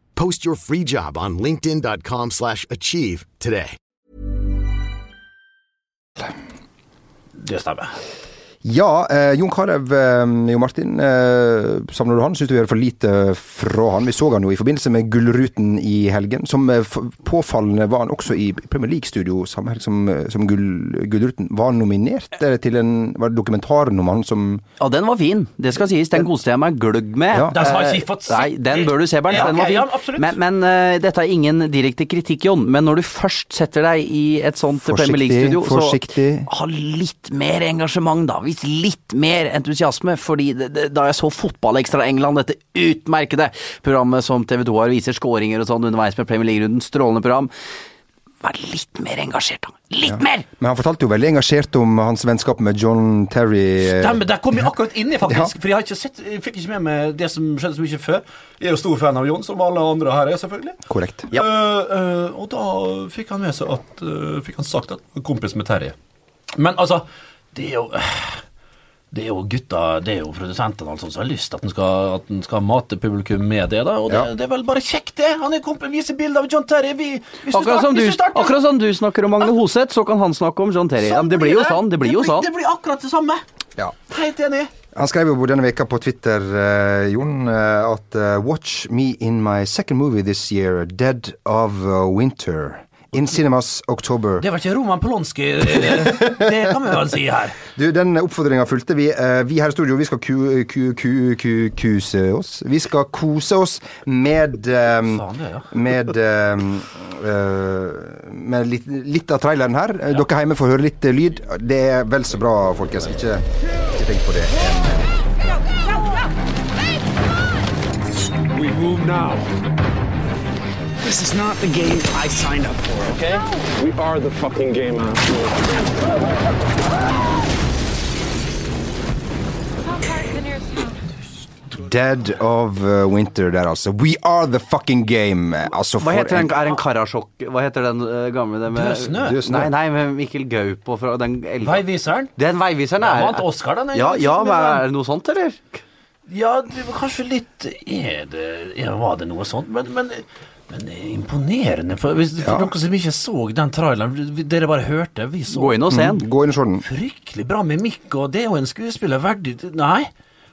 Speaker 4: Post your free job on linkedin.com/achieve slash achieve today.
Speaker 2: Det stemmer.
Speaker 1: Ja, eh, Jon Carew, eh, Jo Martin. Eh, savner du han? Syns du vi hører for lite fra han? Vi så han jo i forbindelse med Gullruten i helgen. Som eh, påfallende var han også i Premier League-studio samme helg som, eh, som Gull, Gullruten. Var han nominert eh, til en Var det dokumentaren om han som
Speaker 3: Ja, den var fin. Det skal sies. Den koste jeg meg gløgg med.
Speaker 1: Ja.
Speaker 2: Den har
Speaker 3: Eh,
Speaker 2: ikke fått.
Speaker 3: Nei, den bør du se, Bernt.
Speaker 2: Ja,
Speaker 3: den var fin.
Speaker 2: ja,
Speaker 3: men men eh, dette er ingen direkte kritikk, Jon. Men når du først setter deg i et sånt
Speaker 1: Forsiktig,
Speaker 3: Premier League-studio, så ha litt mer engasjement, da. Vis litt mer entusiasme. Fordi det, det, da jeg så Fotballekstra England, dette utmerkede programmet som TV 2 har, viser skåringer og sånn underveis med Premier League-runden, strålende program. Vær litt mer engasjert, da. Litt mer!
Speaker 1: Men han fortalte jo veldig engasjert om hans vennskap med John Terry. eh,
Speaker 2: Stemmer, der kom jeg akkurat inni, faktisk.
Speaker 1: Ja.
Speaker 2: For jeg har ikke sett, jeg fikk ikke med meg det som skjedde så mye før. Jeg er jo stor fan av John, som alle andre her er, selvfølgelig.
Speaker 1: Korrekt.
Speaker 3: Ja.
Speaker 2: Uh, uh, og da fikk han med seg at uh, Fikk han sagt at kompis med Terry. Men altså, det er jo det er jo gutta, det er jo produsentene altså, som har lyst til at den skal, at den skal mate publikum med det. da, Og det,
Speaker 1: Ja.
Speaker 2: det er vel bare kjekt, det. Han er kompis, viser bilde av John Terry. Vi,
Speaker 3: Akkurat som, du,
Speaker 2: starter-
Speaker 3: akkurat som du snakker om Magne Hoseth, så kan han snakke om John Terry. Ja, det blir jo sånn. Det blir jo sånn.
Speaker 2: Det blir akkurat det samme.
Speaker 1: Ja.
Speaker 2: Helt enig.
Speaker 1: Han skrev jo denne veka på Twitter, uh, Jon, eh, at uh, Watch me in my second movie this year, Dead of Winter. In cinemas October.
Speaker 2: Det var ikke Roman Polonsky det, det kan vi vel si her.
Speaker 1: Du, Den oppfordringa fulgte vi. Eh, Vi her i studio vi skal ku, ku, ku, ku, kuse oss. Vi skal kose oss med um,
Speaker 2: Faen, ja.
Speaker 1: Med, um, eh, med litt, litt av traileren her. Ja. Dere hjemme får høre litt eh, lyd. Det er vel så bra, folkens. Ikke, ikke tenk på det.
Speaker 5: We move now. This is not the game I signed up for, okay? We are the fucking game, asshole.
Speaker 1: Dead of uh, Winter der, altså. We are the fucking game. Altså,
Speaker 3: Hva heter den?
Speaker 1: en-
Speaker 3: Er en Karasjok Hva heter den eh, gamle det med,
Speaker 2: snø?
Speaker 3: Nei, nei, med Mikkel Gaup og fra den elva.
Speaker 2: Veiviseren.
Speaker 3: Den veiviseren er
Speaker 2: vant Oscar, den,
Speaker 3: Ja, ja,
Speaker 2: men
Speaker 3: er det noe sånt, eller?
Speaker 2: Ja, det var kanskje litt Er det ja, Var det noe sånt? Men, men, men det er imponerende. For, hvis, for
Speaker 1: Ja.
Speaker 2: dere som ikke så den traileren, dere bare hørte, vi så
Speaker 3: Gå inn og se den.
Speaker 1: Gå inn og se den.
Speaker 2: fryktelig bra mimikk, og det er jo en skuespiller verdig Nei.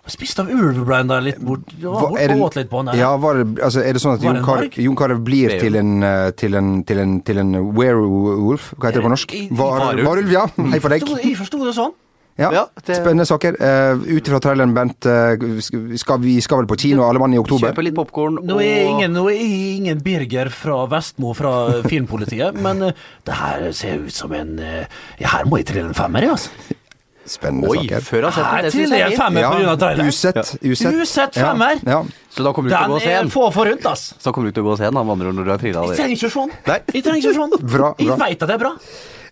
Speaker 2: Spist av ulv ble han der litt bort. Ja,
Speaker 1: Hva-
Speaker 2: bort
Speaker 1: er,
Speaker 2: og litt på han
Speaker 1: ja, var det, altså, er det sånn at Jon
Speaker 2: det
Speaker 1: Carew? Jon Carew blir til en, eh, til en, til en, til en werewolf? Hva heter det på norsk?
Speaker 2: Varulv,
Speaker 1: var, Var, ja. Hei for deg.
Speaker 2: Jeg forsto det sånn.
Speaker 1: Ja,
Speaker 3: Ja, det-
Speaker 1: Spennende saker. Uh, Ut ifra traileren, Bent, uh, vi skal, vi skal vel på kino alle mann i oktober?
Speaker 3: Kjøpe litt popkorn
Speaker 2: Nå er ingen, nå er ingen Birger fra Vestmo fra Filmpolitiet, men uh, det her ser ut som en Ja, her må jeg trille en femmer, jeg, altså.
Speaker 1: Spennende
Speaker 3: Oi,
Speaker 1: saker.
Speaker 3: før jeg har sett det,
Speaker 2: triller
Speaker 3: jeg er
Speaker 2: en femmer av traileren.
Speaker 1: Usett. Usett,
Speaker 2: Usett femmer.
Speaker 1: Ja,
Speaker 3: Så da kommer du til å gå
Speaker 2: Den
Speaker 3: og se
Speaker 2: er
Speaker 3: den.
Speaker 2: få forunt, ass.
Speaker 3: Så kommer du til å gå og se den, han vandrer når du har trilla
Speaker 2: Jeg trenger ikke.
Speaker 1: Nei.
Speaker 2: Jeg trenger ikke sånn.
Speaker 1: Bra, bra.
Speaker 2: Jeg veit at det er bra.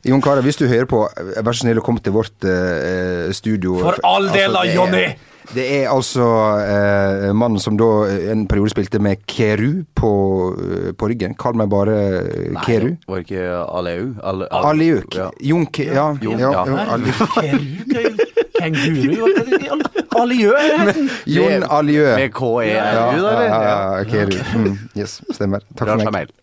Speaker 1: Jon Carew, hvis du hører på, vær så snill å komme til vårt eh, studio.
Speaker 2: For all del da,
Speaker 1: det er-
Speaker 2: Jonny!
Speaker 1: Det er altså eh, mannen som da en periode spilte med Keru på, på ryggen. Kall meg bare
Speaker 3: Nei,
Speaker 1: Keru.
Speaker 3: Var det ikke Aleu? Ale,
Speaker 1: Aliuk.
Speaker 3: Ja.
Speaker 1: Jon Ja,
Speaker 3: Jon,
Speaker 1: ja,
Speaker 3: ja.
Speaker 2: Keru, kenguru den.
Speaker 1: Jon Aliø.
Speaker 3: Med KE-RU, da,
Speaker 1: ja,
Speaker 3: eller?
Speaker 1: ja, ja, Keru. Mm, yes, stemmer. Takk for meg.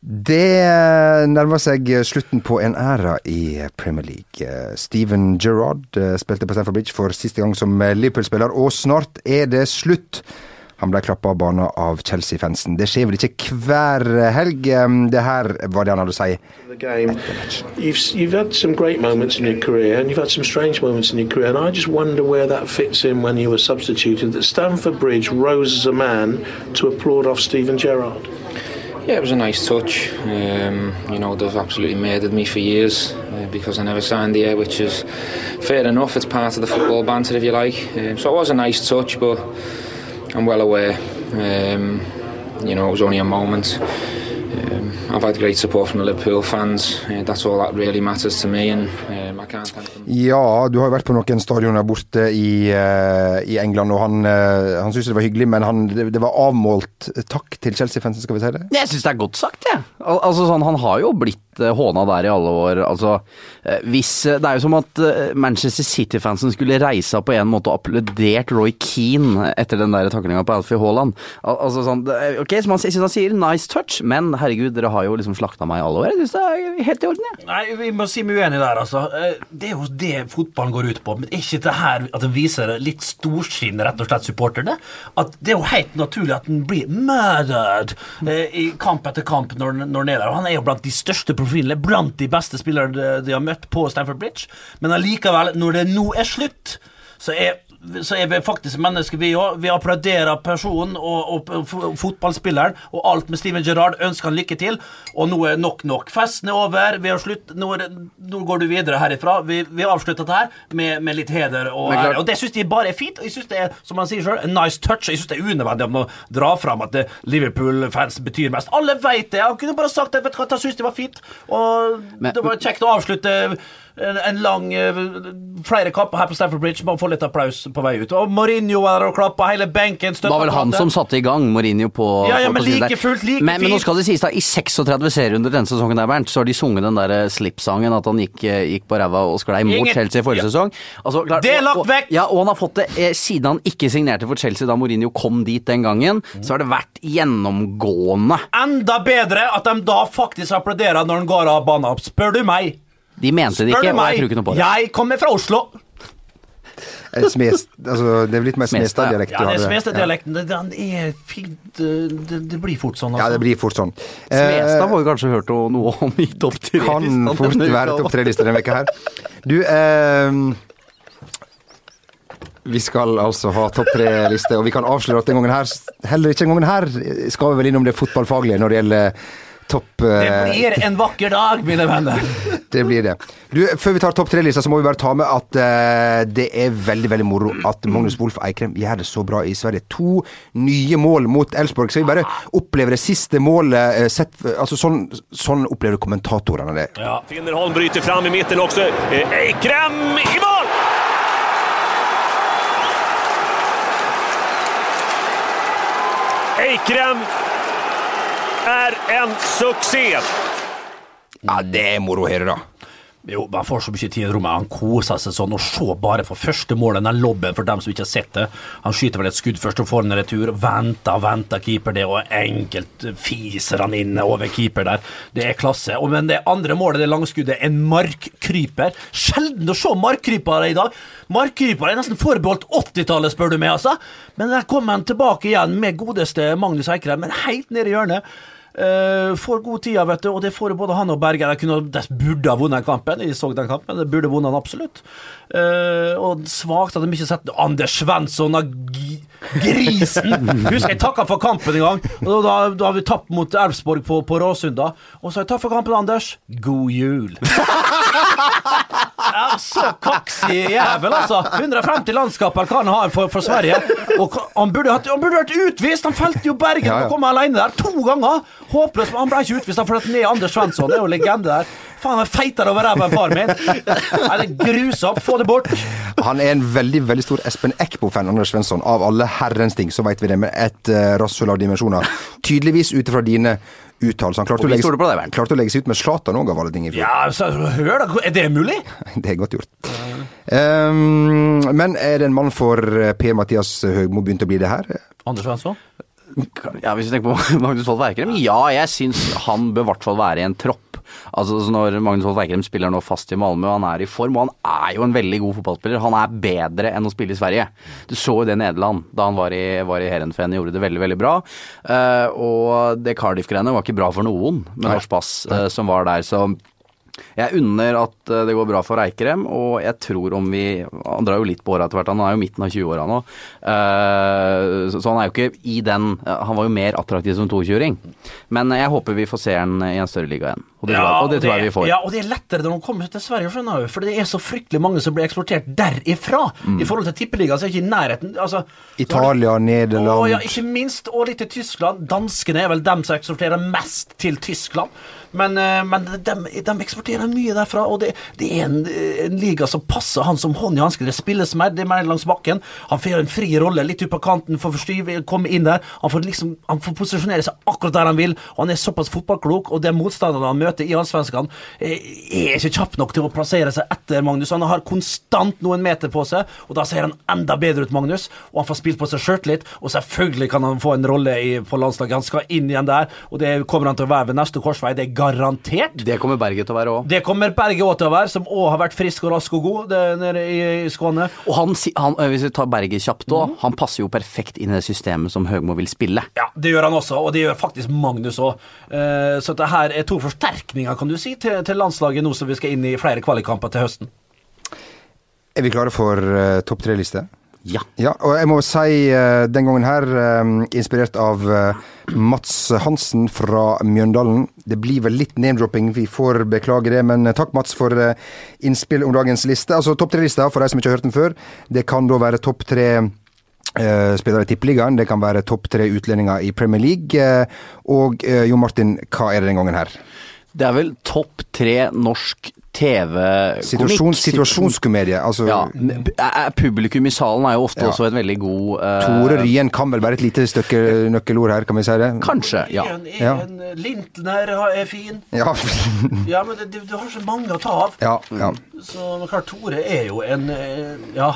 Speaker 1: Det nærmer seg slutten på en æra i Premier League. Steven Gerrard eh, spilte på Stamford Bridge for siste gang som Liverpool-spiller, og snart er det slutt. Han ble klappa av banen av Chelsea-fansen. Det skjer vel ikke hver helg. Det her var det han hadde å si.
Speaker 6: You've you've had some great moments in your career, and you've had some strange moments in your career. And I just wonder where that fits in when you were substituted. That Stamford Bridge rose as a man to applaud off Steven Gerrard.
Speaker 7: Yeah, it was a nice touch. Um, you know, they've absolutely murdered me for years uh, because I never signed here, which is fair enough. It's part of the football banter, if you like. Um, so it was a nice touch, but I'm well aware. Um, you know, it was only a moment. Um, I've had great support from the Liverpool fans. Uh, that's all that really matters to me, and um, I can't thank them.
Speaker 1: Ja, du har jo vært på noen stadioner borte i, eh, i England, og han, uh, han syntes det var hyggelig, men han, det, det var avmålt takk til Chelsea-fansen, skal vi si det?
Speaker 3: Jeg syns det er godt sagt, jeg. Al altså, sånn, han har jo blitt uh, håna der i alle år. Altså, uh, hvis, uh, det er jo som at Manchester City-fansen skulle reisa på en måte og applaudert Roy Keane etter den der taklinga på Alfie Haaland. Al altså, sånn, ok, som han, synes han sier, nice touch, men herregud, dere har jo liksom slakta meg i alle år. Jeg syns det er helt i orden, jeg.
Speaker 2: Nei, vi må si meg uenig der, altså. Eh, Det er jo det fotballen går ut på. Men ikke det her at den viser litt storsinn, rett og slett, supporterne? At det er jo helt naturlig at den blir murdered eh, i kamp etter kamp når, når den er der. Og Han er jo blant de største profilene, blant de beste spillerne de, de har møtt på Stamford Bridge. Men allikevel, når det nå er slutt, så er så er vi faktisk mennesker, vi òg. Vi applauderer personen og, og, fotballspilleren og alt med Steven Gerrard. Ønsker han lykke til. Og nå er nok nok. Festen er over. Vi har slutt. Nå, det, nå går du videre herifra. Vi, vi avsluttet dette her med, med litt heder og ære. Og det syns de bare er fint. Og jeg syns det er, som han sier selv, en nice touch. Jeg syns det er unødvendig om å dra fram at Liverpool-fans betyr mest. Alle vet det. Han kunne bare sagt det. Vet du hva, jeg syns det var fint. Og
Speaker 3: Men-
Speaker 2: det var kjekt å avslutte en, en lang eh, Flere kapper her på Stamford Bridge. Man får litt applaus på vei ut. Og Mourinho var der og klappa, hele benken
Speaker 3: Det var vel han som satte i gang Mourinho på
Speaker 2: Ja, ja, men like fullt, like
Speaker 3: men, men nå skal det sies, da, i 36 serierunder denne sesongen der, Bernt, så har de sunget den der Slip-sangen, at han gikk, eh, gikk på ræva og sklei mot
Speaker 2: Ingen-
Speaker 3: Chelsea forrige
Speaker 2: Ja.
Speaker 3: sesong. Altså, klart,
Speaker 2: Det er lagt vekk!
Speaker 3: Ja, og han har fått det eh, siden han ikke signerte for Chelsea da Mourinho kom dit den gangen, så har det vært gjennomgående.
Speaker 2: Enda bedre at de da faktisk applauderer når han går av banen. Spør du meg.
Speaker 3: De mente det ikke, og jeg tror ikke noe på det.
Speaker 2: Jeg kommer fra Oslo.
Speaker 1: Smest, altså, det er litt mer
Speaker 3: Smestad,
Speaker 1: Smestad-dialekt.
Speaker 2: Ja, det
Speaker 1: er
Speaker 2: Smestad-dialekten, det- den er fint eh, det, det blir fort sånn,
Speaker 1: Ja,
Speaker 2: altså.
Speaker 1: det blir fort sånn.
Speaker 3: Smestad har vi kanskje hørt noe om i topp tre.
Speaker 1: kan fort være topp tre-liste denne veka her. Du, eh, vi skal altså ha topp tre-liste, og vi kan avsløre at den gangen her, heller ikke den gangen her, skal vi vel innom det fotballfaglige når det gjelder topp
Speaker 2: Det
Speaker 1: eh,
Speaker 2: blir en vakker dag, mine venner.
Speaker 1: Det blir det. Du, Før vi tar topp tre-lista, så må vi bare ta med at uh, det er veldig veldig moro at Magnus Wolff Eikrem gjør det så bra i Sverige. To nye mål mot Elfsborg. Så vi bare opplever det siste målet uh, sett, altså Sånn, sånn opplever kommentatorene det.
Speaker 2: Ja.
Speaker 8: Finnerholm bryter fram i midten också. Eh, Eikrem i mål! Eikrem er en succé.
Speaker 1: Ja, det er moro høre, da.
Speaker 2: Jo, man får så mye tid i rommet. Han koser seg sånn. Og se bare for første målet, den lobben for dem som ikke har sett det. Han skyter vel et skudd først og får en retur. Venter venter keeper det, og enkelt fiser han inn over keeper der. Det er klasse. Og men det andre målet, det langskuddet, en markkryper. Sjelden å se markkrypere i dag. Markkrypere er nesten forbeholdt 80-tallet, spør du meg, altså. Men der kommer han tilbake igjen med godeste Magnus Eikrem, men helt ned i hjørnet. Uh, får god tid, vet du, og det får både han og Berger. De burde ha vunnet kampen. Jeg så den kampen, det burde vunnet den absolutt. Uh, og svakt at de ikke setter sett Anders Svensson grisen! Husker jeg takka for kampen en gang. Og da, da har vi tapt mot Elfsborg på, på Råsunda. Og så har jeg takk for kampen, Anders. God jul! Ja, så kaksig jævel, altså. 150 landskaper kan han ha for, for Sverige. Og han burde, hatt, han burde vært utvist! Han felte jo Bergen
Speaker 1: Ja, ja.
Speaker 2: og kom alene der to ganger. Håpløst, men han ble ikke utvist, han er Anders Svensson. Det er jo legende der. Faen, han er feitere over ræva enn faren min. Nei, det er grusomt. Få det bort.
Speaker 1: Han er en veldig veldig stor Espen Eckbo-fan, Anders Svensson. Av alle herrens ting, så veit vi det, med et uh, rasshull av dimensjoner. Tydeligvis ut ifra dine uttalelser. Han klarte å legge, klarte å legge seg ut med Zlatan òg, av alle ting i fjor.
Speaker 2: Ja, så, hør da. Er det mulig?
Speaker 1: Det er godt gjort. Um, men er det en mann for P. Per-Mathias Høgmo begynt å bli det her?
Speaker 2: Anders Svensson?
Speaker 3: Ja, Hvis du tenker på Magnus Wold Weikrem? Ja, jeg syns han bør i hvert fall være i en tropp. Altså så Når Magnus Holt Weikrem spiller nå fast i Malmö, han er i form, og han er jo en veldig god fotballspiller. Han er bedre enn å spille i Sverige. Du så jo det i Nederland, da han var i, var i Herenfen, gjorde det veldig, veldig bra. Uh, og det Cardiff-greiene var ikke bra for noen med norsk pass uh, som var der. så jeg unner at eh, det går bra for Eikrem, og jeg tror om vi Han drar jo litt på åra etter hvert, han er jo midten av 20-åra nå. Eh, så han er jo ikke i den Han var jo mer attraktiv som 22-åring. Men jeg håper vi får se han i en større liga igjen. Og det, tror, jeg, og det tror jeg vi får.
Speaker 2: Ja, og det er lettere når de kommer til Sverige, skjønner du. For det er så fryktelig mange som blir eksportert derifra.
Speaker 3: Mm.
Speaker 2: I forhold til tippeligaen så er det ikke i nærheten. Altså,
Speaker 1: Italia, Nederland
Speaker 2: Å, ja, ikke minst, og litt til Tyskland. Danskene er vel dem som eksporterer mest til Tyskland. Men, eh, men de, de eksporterer mye derfra, og det, det er en, en liga som passer han som hånd i hanske. Det spilles mer, det er mer langs bakken. Han får en fri rolle, litt ut på kanten, får forstyrre, komme inn der. Han får liksom, han får posisjonere seg akkurat der han vil, og han er såpass fotballklok, og det motstanderne han møter i allsvenskene, eh, er ikke kjapp nok til å plassere seg etter Magnus. Han har konstant noen meter på seg, og da ser han enda bedre ut, Magnus, og han får spilt på seg sjøltillit, og selvfølgelig kan han få en rolle i, på landslaget. Han skal inn igjen der, og det kommer han til å være ved neste korsvei. Det er garantert.
Speaker 3: Det kommer Berget til å være òg.
Speaker 2: Det kommer Berge òg til å være, som òg har vært frisk og rask og god det, nede i, i Skåne.
Speaker 3: Og han, han, øh, hvis vi tar Berget kjapt òg, han passer jo perfekt inn i det systemet som Høgmo vil spille.
Speaker 2: Ja, det gjør han også, og det gjør faktisk Magnus òg. så det her er to forsterkninger, kan du si, til, til landslaget nå som vi skal inn i flere kvalikkamper til høsten.
Speaker 1: Er vi klare for uh, topp tre-liste?
Speaker 3: Ja.
Speaker 1: Ja, og jeg må si eh, den gangen her, eh, inspirert av eh, Mats Hansen fra Mjøndalen. Det blir vel litt name-dropping, vi får beklage det, men takk Mats for innspill om dagens liste. Altså topp tre-lista, for de som ikke har hørt den før, det kan da være topp tre spillere i Tippeligaen, det kan være topp tre utlendinger i Premier League. og Jo Martin, hva er det den gangen her?
Speaker 3: Det er vel topp tre norsk TV-komikk.
Speaker 1: Situasjon, situasjonskomedie. Altså
Speaker 3: Ja. p- er- Publikum i salen er jo ofte
Speaker 1: Ja.
Speaker 3: også et veldig god uh,
Speaker 1: Tore Ryen kan vel være et lite stykke nøkkelord her, kan vi si det?
Speaker 3: Kanskje, ja.
Speaker 2: En,
Speaker 1: Ja.
Speaker 2: Lintner er fin.
Speaker 1: Ja.
Speaker 2: Ja, men det, det, du har så mange å ta av.
Speaker 1: ja, ja.
Speaker 2: Så klart, Tore er jo en eh, Ja.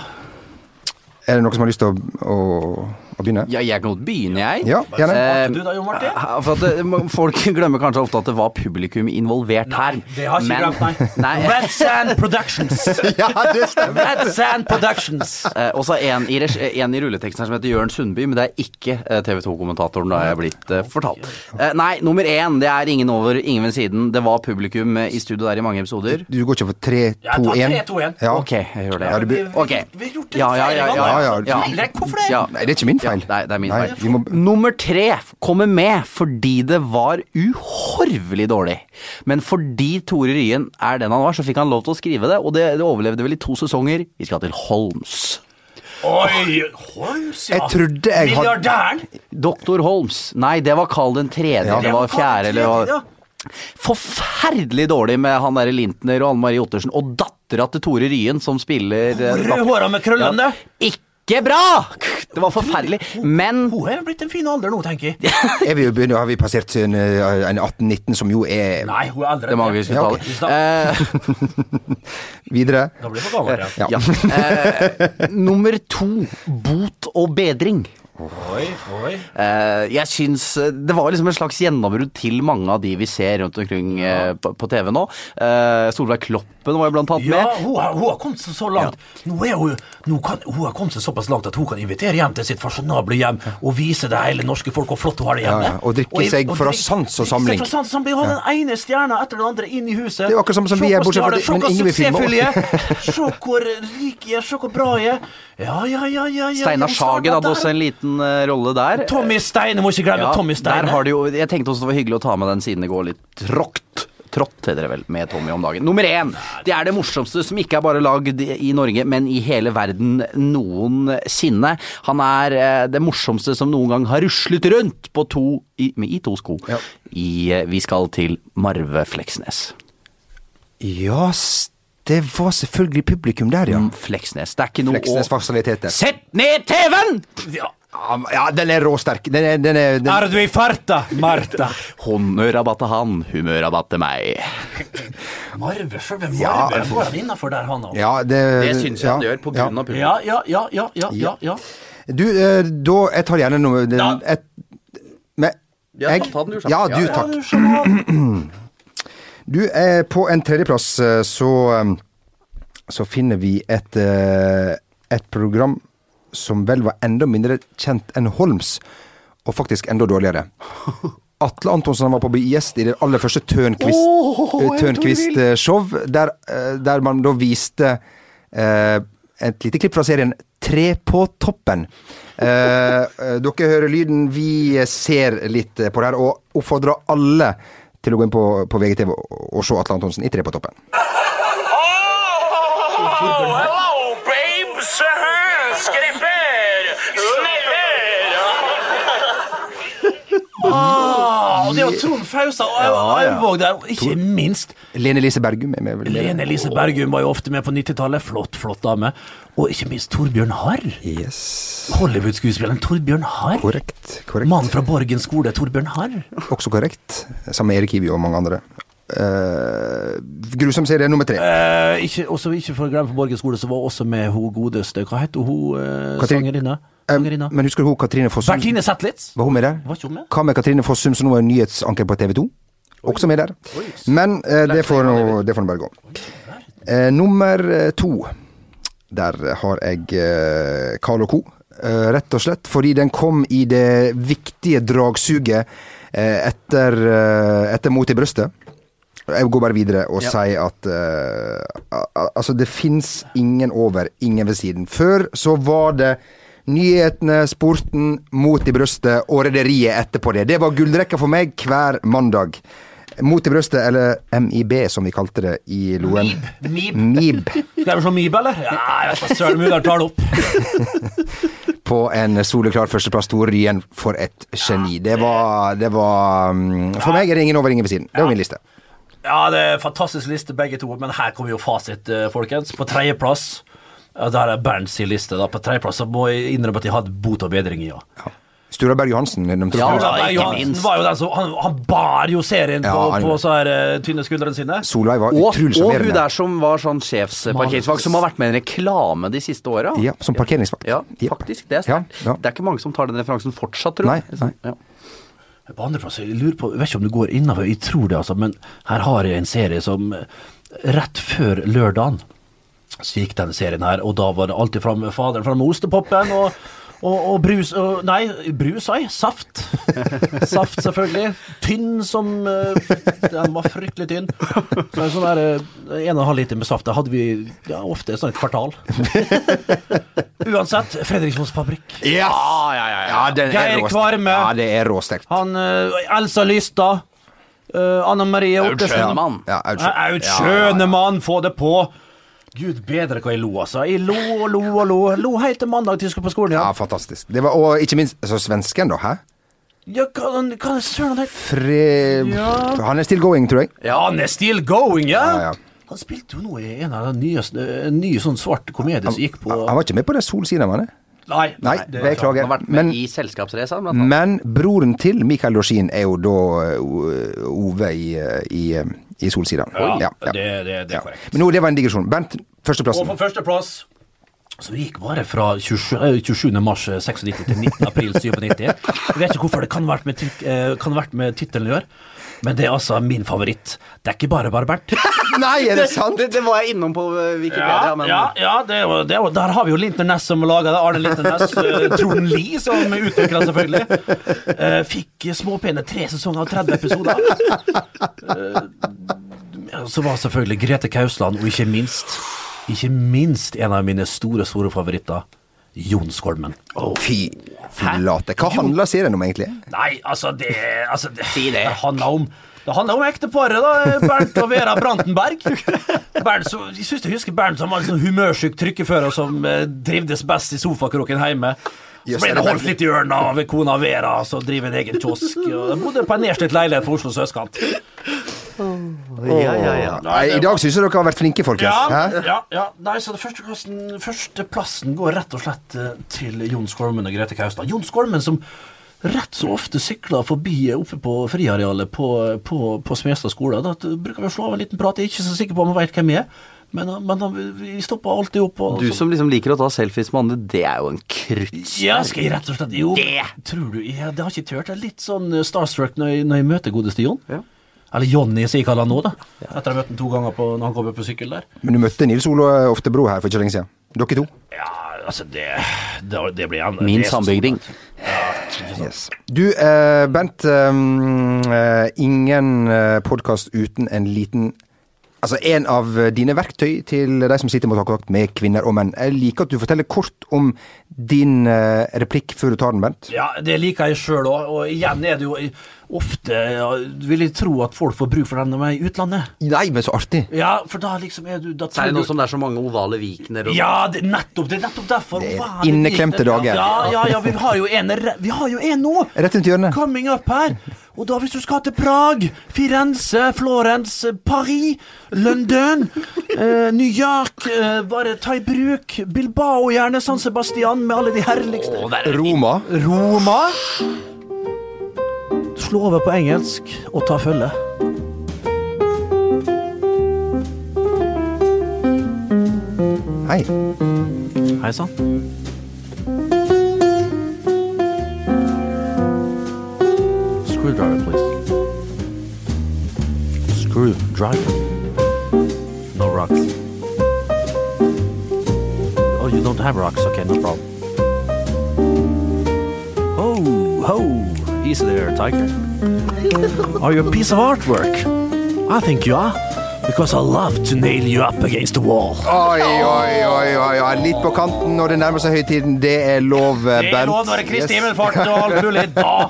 Speaker 1: Er det noen som har lyst til å, å begynne?
Speaker 3: Ja, jeg kan godt begynne, jeg.
Speaker 1: Ja, gjerne.
Speaker 3: Eh,
Speaker 2: Du da, Jon Martin?
Speaker 3: For at det, Folk glemmer kanskje ofte at det var publikum involvert her.
Speaker 2: Det har ikke
Speaker 3: men-
Speaker 2: glemt, nei.
Speaker 3: nei.
Speaker 2: Red Sand Productions.
Speaker 1: Ja, det stemmer!
Speaker 2: Red Sand Productions.
Speaker 3: Eh, og så en, en i rulleteksten her som heter Jørn Sundby, men det er ikke eh, TV 2-kommentatoren, da er jeg blitt eh, fortalt. Eh, nei, nummer én, det er ingen over, ingen ved siden. Det var publikum eh, i studio der i mange episoder.
Speaker 1: Du går ikke for 3,
Speaker 2: Ja,
Speaker 1: 2,
Speaker 2: ta
Speaker 1: 1?
Speaker 2: 3-2-1.
Speaker 1: Ja.
Speaker 3: Ok, jeg gjør det.
Speaker 1: Ja, du, okay.
Speaker 2: Vi- vi-
Speaker 3: Ok.
Speaker 2: Vi har gjort det
Speaker 3: Ja, ja, ja, ja,
Speaker 1: ja, ja.
Speaker 2: Tvilek, Hvorfor det?
Speaker 3: Ja.
Speaker 1: Nei, det er ikke min feil.
Speaker 3: Ja, nei, det er min
Speaker 1: Nei,
Speaker 3: feil.
Speaker 1: må,
Speaker 3: Nummer tre kommer med fordi det var uhorvelig dårlig. Men fordi Tore Ryen er den han var, så fikk han lov til å skrive det, og det, det overlevde vel i to sesonger. Vi skal til Holms.
Speaker 2: Oi, Holms, ja.
Speaker 1: Jeg trodde jeg hadde-
Speaker 2: Milliardæren.
Speaker 3: Doktor Holms. Nei, det var Karl den tredje,
Speaker 1: Ja.
Speaker 3: Det var fjerde, eller
Speaker 2: Ja.
Speaker 3: hva. Forferdelig dårlig med han derre Lintner og Anne Marie Ottersen, og dattera til Tore Ryen som spiller eh,
Speaker 2: Rødhåra med krøllene.
Speaker 3: Ikke bra! Det var forferdelig. Men
Speaker 2: Hun er blitt en fin alder nå, tenker jeg.
Speaker 1: er vi begynner, har vi passert en, eh, en 18-19, som jo er
Speaker 2: Nei, hun er eldre.
Speaker 3: det magiske
Speaker 1: Ja, okay.
Speaker 3: tallet. Eh,
Speaker 1: videre.
Speaker 2: Da blir hun gammel.
Speaker 1: Ja.
Speaker 3: ja. Eh, nummer to bot og bedring.
Speaker 2: Oi, oi.
Speaker 3: Eh, jeg syns eh, Det var liksom en slags gjennombrudd til mange av de vi ser rundt omkring ja. på, TV nå. Eh, Solveig Kloppen var jo blant annet
Speaker 2: Ja,
Speaker 3: med.
Speaker 2: hun har, hun har kommet seg så langt. Nå er hun, nå kan, hun har kommet seg såpass langt at hun kan invitere hjem til sitt fasjonable hjem og vise det hele norske folk hvor flott hun har det hjemme.
Speaker 1: Ja, ja, og drikke seg fra sans og samling.
Speaker 2: Fra sans og samling. Ha den ene stjerna etter den andre inn i huset.
Speaker 1: Det er akkurat samme som
Speaker 2: Se
Speaker 1: vi er, bortsett fra men ingen vil filme.
Speaker 2: oss. Se hvor rik jeg er, se hvor bra jeg er. Ja, ja, ja, ja. ja
Speaker 3: Steinar Sagen hadde også en liten eh, rolle der.
Speaker 2: Tommy Steine, må ikke glemme
Speaker 3: Ja,
Speaker 2: Tommy Steine.
Speaker 3: Jo, jeg tenkte også det var hyggelig å ta med den siden det går litt tråkt. Trått heter det vel, med Tommy om dagen. Nummer én. Det er det morsomste som ikke er bare lagd i Norge, men i hele verden noensinne. Han er eh, det morsomste som noen gang har ruslet rundt på to, i, i to sko.
Speaker 1: Ja.
Speaker 3: I, eh, vi skal til Marve Fleksnes.
Speaker 1: Ja, det var selvfølgelig publikum der, ja.
Speaker 3: Mm, Fleksnes. Det er ikke noe
Speaker 1: Fleksnes
Speaker 3: å
Speaker 1: fasiliteter.
Speaker 3: Sett ned TV-en!
Speaker 2: Ja.
Speaker 1: Ja, den er råsterk. Den er, den er den,
Speaker 2: Er du i farta, Marta?
Speaker 3: Honnørrabatt til han, humørrabatt til meg.
Speaker 2: Marve, selve Marve.
Speaker 1: Ja.
Speaker 2: går han innafor der, han òg?
Speaker 1: Ja, det,
Speaker 3: Det syns jeg
Speaker 1: ja,
Speaker 3: han gjør, på
Speaker 1: ja.
Speaker 3: grunn av publikum.
Speaker 2: Ja, ja, ja, ja, ja, ja, ja.
Speaker 1: Du, eh, da Jeg tar gjerne noe den, et,
Speaker 3: Ja,
Speaker 1: Jeg?
Speaker 3: ta den, du.
Speaker 1: Ja, du, takk. Du, eh, på en tredjeplass eh, så, eh, så finner vi et, eh, et program som vel var enda mindre kjent enn Holms, og faktisk enda dårligere. Atle Antonsen var på gjest i det aller første Tørnquist- Tørnquist-show, der, eh, der man da viste eh, et lite klipp fra serien Tre på toppen. Eh, eh, dere hører lyden, vi ser litt på det her, og oppfordrer alle til å gå inn på, på VGTV og, og se Atle Antonsen i Tre på toppen.
Speaker 8: Hello,
Speaker 2: Det var Trond Fausa og. Aurvåg der, og ikke minst
Speaker 1: Lene Lise Bergum er med.
Speaker 2: Lene Elise Bergum var jo ofte med på 90-tallet. Flott, flott dame. Og ikke minst Torbjørn Harr.
Speaker 1: Yes.
Speaker 2: Hollywood-skuespilleren Torbjørn Harr.
Speaker 1: Korrekt. korrekt.
Speaker 2: Mann fra Borgen skole, Torbjørn Harr.
Speaker 1: Også korrekt. Sammen med Erik Ivi og mange andre. Uh, grusom serie nummer tre.
Speaker 2: Uh, ikke, også ikke for å glemme på Borgen skole, så var også med hun godeste Hva heter hun
Speaker 1: uh,
Speaker 2: sangerinna? Sangerinna?
Speaker 1: men husker du hun Katrine Fossum?
Speaker 2: Bertine Zetlitz.
Speaker 1: Var hun med der?
Speaker 2: Var ikke hun med?
Speaker 1: Hva med Katrine Fossum, som nå er nyhetsanker på TV 2? Også med der. Men uh, det får nå det får nå bare gå. Uh, nummer eh, to. Der har jeg Carl og Co. Uh, rett og slett fordi den kom i det viktige dragsuget etter, etter Mot i brøstet. Jeg går bare videre og
Speaker 3: Ja.
Speaker 1: sier at al- altså det fins ingen over, ingen ved siden. Før så var det nyhetene, sporten, Mot i brøstet og Rederiet etterpå det. Det var gullrekka for meg hver mandag. Mot i brøstet, eller MIB som vi kalte det i Loen.
Speaker 2: Mib.
Speaker 1: MIB.
Speaker 2: Skal jeg se Mib, eller? Ja, jeg vet ikke søren jeg tar det opp.
Speaker 1: På en soleklar førsteplass. Tore Ryen, for et geni. Det var, det var mm, For meg er det ingen over, ingen ved siden. Det var min liste.
Speaker 2: Ja, det er en fantastisk liste, begge to. Men her kommer jo fasit, eh, folkens. På tredjeplass ja, Der er Bernts liste. da På tredjeplass så må jeg innrømme at jeg hadde bot og bedring i. Ja.
Speaker 1: Stura Berg Johansen.
Speaker 3: Ja,
Speaker 2: Berg
Speaker 3: ikke
Speaker 2: Johansen
Speaker 3: minst.
Speaker 2: var jo den som Han, han bar jo serien på,
Speaker 1: Ja,
Speaker 2: på,
Speaker 1: på
Speaker 2: så her uh, tynne skuldrene sine.
Speaker 1: Solveig var
Speaker 3: Og,
Speaker 1: utrolig
Speaker 3: og hun der som var sånn sjefsparkeringsvakt, som har vært med i en reklame de siste åra.
Speaker 1: Ja, som parkeringsvakt.
Speaker 3: Ja, faktisk. Det er sterkt.
Speaker 1: Ja, ja.
Speaker 3: Det er ikke mange som tar den referansen fortsatt, tror jeg.
Speaker 1: Nei, nei.
Speaker 3: Ja.
Speaker 2: På andreplass, jeg lurer på Jeg vet ikke om du går innafor, jeg tror det, altså. Men her har jeg en serie som eh, Rett før lørdagen så gikk denne serien her, og da var det alltid fram med faderen fram med ostepopen og og, og brus og, Nei, brus, ei. Saft. Saft, selvfølgelig. Tynn som eh, Den var fryktelig tynn. Så en sånn der eh, en og en halv liter med saft, det hadde vi ja, ofte sånn et kvartal. Uansett, Fredrikssons fabrikk.
Speaker 1: Ja, ja, ja, ja. den
Speaker 2: Geir Kvarme.
Speaker 1: Ja, det er råstekt.
Speaker 2: Han eh, Elsa Lystad. Uh, Anne Marie
Speaker 3: Aud
Speaker 2: Ottesen.
Speaker 3: Schønemann.
Speaker 1: Ja, Aud
Speaker 2: Aud Schønemann, få det på! Gud bedre hva jeg lo, altså. Jeg lo og lo og lo. Lo helt til mandag til jeg skulle på skolen.
Speaker 1: Ja,
Speaker 2: Ja,
Speaker 1: fantastisk. Det var, og ikke minst så svensken, da. Hæ?
Speaker 2: ja hva, hva søren han het?
Speaker 1: Fre...
Speaker 2: Ja.
Speaker 1: Han er still going, tror jeg.
Speaker 2: Ja, han er still going, ja!
Speaker 1: Ja, ja.
Speaker 2: Han spilte jo nå i en av de nye, nye ny sånn svart komedie som gikk på
Speaker 1: Han var ikke med på det Solsida, var han det?
Speaker 2: Nei,
Speaker 1: Nei,
Speaker 2: det er
Speaker 1: beklager.
Speaker 3: Han har vært med
Speaker 1: Men,
Speaker 3: i annet.
Speaker 1: men broren til Mikael Dorsin er jo da uh, Ove i, uh, i, uh, i Solsida.
Speaker 2: Ja, det, det, det er korrekt.
Speaker 1: Men nå, det var en digresjon. Bernt,
Speaker 2: Og
Speaker 1: førsteplassen.
Speaker 2: på førsteplass som gikk bare fra 27, eh, 27. mars eh, 96 til 19. april 97. Jeg vet ikke hvorfor det kan ha vært med, eh, kan ha vært med tittelen å gjøre, men det er altså min favoritt. Det er ikke bare Bernt.
Speaker 1: Nei, er det sant?
Speaker 3: Det, det var jeg innom på uh, Wikipedia,
Speaker 2: Ja,
Speaker 3: men
Speaker 2: ja, ja det er, jo- det er, jo- der har vi jo Linter Ness som laga det. Arne Linter Ness. eh, Trond Lie som utvikla, selvfølgelig. Eh, fikk småpene tre sesonger og 30 episoder. Eh, så var selvfølgelig Grete Kausland, og ikke minst Ikke minst en av mine store, store favoritter, Jon Skolmen.
Speaker 1: Fy flate. Hva handler serien om, egentlig?
Speaker 2: Nei, altså det, altså det,
Speaker 3: det.
Speaker 2: handler om det handler om ekteparet, da. Bernt og Vera Brantenberg. Bernt, så, jeg syns jeg husker Bernt som var en sånn humørsyk trykkefører som eh, trivdes best i sofakroken hjemme. Så ble det
Speaker 1: det
Speaker 2: holdt litt i ørna av kona Vera, som driver en egen kiosk. Og bodde på en nedslitt leilighet på Oslos østkant.
Speaker 3: ja, ja, ja.
Speaker 1: Nei, I dag syns jeg dere har vært flinke, folkens.
Speaker 2: Ja, ja, ja. Nei, så det førsteplassen, første går rett og slett eh, til Jon Skolmen og Grete Kaustad. Jon Skolmen som rett så ofte sykler forbi oppe på friarealet på, på, på Smestad skole. Da bruker vi å slå av en liten prat. Jeg er ikke så sikker på om han vet hvem jeg er. Men, men vi stoppa alltid opp. Og,
Speaker 3: Du som liksom liker å ta selfies med andre, det er jo en krutt.
Speaker 2: Ja, skal jeg rett og slett Jo, tror du jeg, Det har ikke tørt. Jeg er litt sånn eh, starstruck når jeg, når jeg møter godeste Jon.
Speaker 3: Ja.
Speaker 2: Eller Jonny, som jeg kaller han nå, da. Etter å ha møtt han to ganger på, når han kommer på sykkel der.
Speaker 1: Men du møtte Nils Olo Oftebro her for ikke lenge siden. Dere to.
Speaker 2: Ja, altså, det Det, det blir en
Speaker 3: Min
Speaker 2: det
Speaker 3: sambygding.
Speaker 2: stort. Ja, ikke sant.
Speaker 1: Yes. Du, eh, Bent. eh, eh, ingen podkast uten en liten Altså en av dine verktøy til de som sitter mot kontakt med kvinner og menn. Jeg liker at du forteller kort om din eh, replikk før du tar den, Bent.
Speaker 2: Ja, det liker jeg sjøl òg. Og igjen er det jo ofte ja, Vil jeg tro at folk får bruk for den når de er i utlandet.
Speaker 1: Nei, men så artig.
Speaker 2: Ja, for da liksom er du da tror
Speaker 3: Særlig nå
Speaker 2: du-
Speaker 3: som det er så mange ovale vikener. og-
Speaker 2: Ja, det, nettopp. Det er nettopp derfor.
Speaker 1: Det er inneklemte dager.
Speaker 2: Ja, ja, ja, vi har jo en, vi har jo en nå.
Speaker 1: Rett rundt hjørnet.
Speaker 2: Coming up her. Og da hvis du skal til Prag, Firenze, Florence, Paris, London, eh, New York eh, Bare ta i bruk Bilbao, gjerne San Sebastian, med alle de herligste
Speaker 1: Roma.
Speaker 2: Roma. Slå over på engelsk og ta følge.
Speaker 1: Hei.
Speaker 2: Hei sann. Screwdriver, please. Screwdriver. No rocks. Oh, you don't have rocks. Okay, no problem. Oh, ho! Easy there, Tiger. Are you a piece of artwork? I think you are. Because I love to nail you up against the wall.
Speaker 1: Oi, oi, oi, oi, oi. Litt på kanten når det nærmer seg høytiden. Det er lov, Bent.
Speaker 2: Det er lov når det er Kristi himmelfart og alt mulig. Da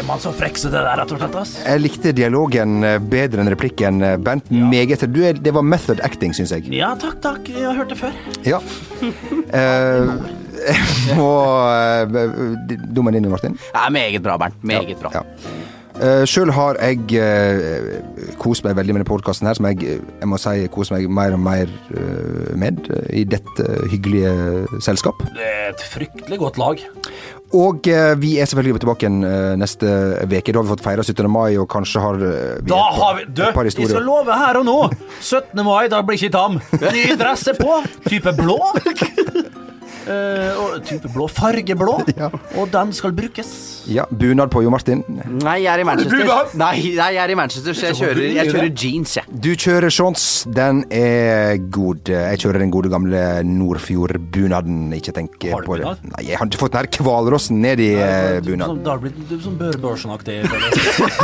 Speaker 2: er man så frekk som det der, rett og slett. ass.
Speaker 1: Jeg likte dialogen eh, bedre enn replikken, Bent. Ja. Meget. Du er, det var method acting, syns jeg.
Speaker 2: Ja, takk, takk. Jeg har hørt det før.
Speaker 1: Ja. Eh, og uh, Dommen din, Martin?
Speaker 3: Ja, meget bra, Bernt. Meget bra.
Speaker 1: Ja. Uh, Sjøl har jeg uh, kost meg veldig med denne podkasten som jeg, eh, jeg må si koser meg mer og mer uh, med eh, i dette hyggelige selskap.
Speaker 2: Det er et fryktelig godt lag.
Speaker 1: Og eh, vi er selvfølgelig tilbake igjen eh, neste uke. Da har vi fått feira 17. mai, og kanskje har eh, vi
Speaker 2: Da har vi Du, jeg skal love her og nå. 17. mai, da blir ikke tam. Ny dress er på. Type blå. Eh, og type blå. Fargeblå.
Speaker 1: Ja.
Speaker 2: Og den skal brukes.
Speaker 1: Ja, bunad på Jo Martin.
Speaker 3: Nei, jeg er i Manchester. Nei, nei, jeg er i Manchester, så jeg kjører, jeg kjører jeans, jeg.
Speaker 1: Du kjører shorts, den er god. Jeg kjører den gode gamle Nordfjord-bunaden. Ikke tenk på det. Nei, jeg har ikke fått den her hvalrossen ned i eh,
Speaker 2: Du,
Speaker 1: bunaden.
Speaker 2: Det da har det blitt sånn som Børbørsen-aktig.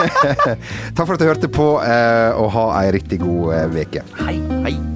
Speaker 1: Takk for at du hørte på, eh, og ha ei riktig god uke.
Speaker 2: Hei.
Speaker 3: Hei.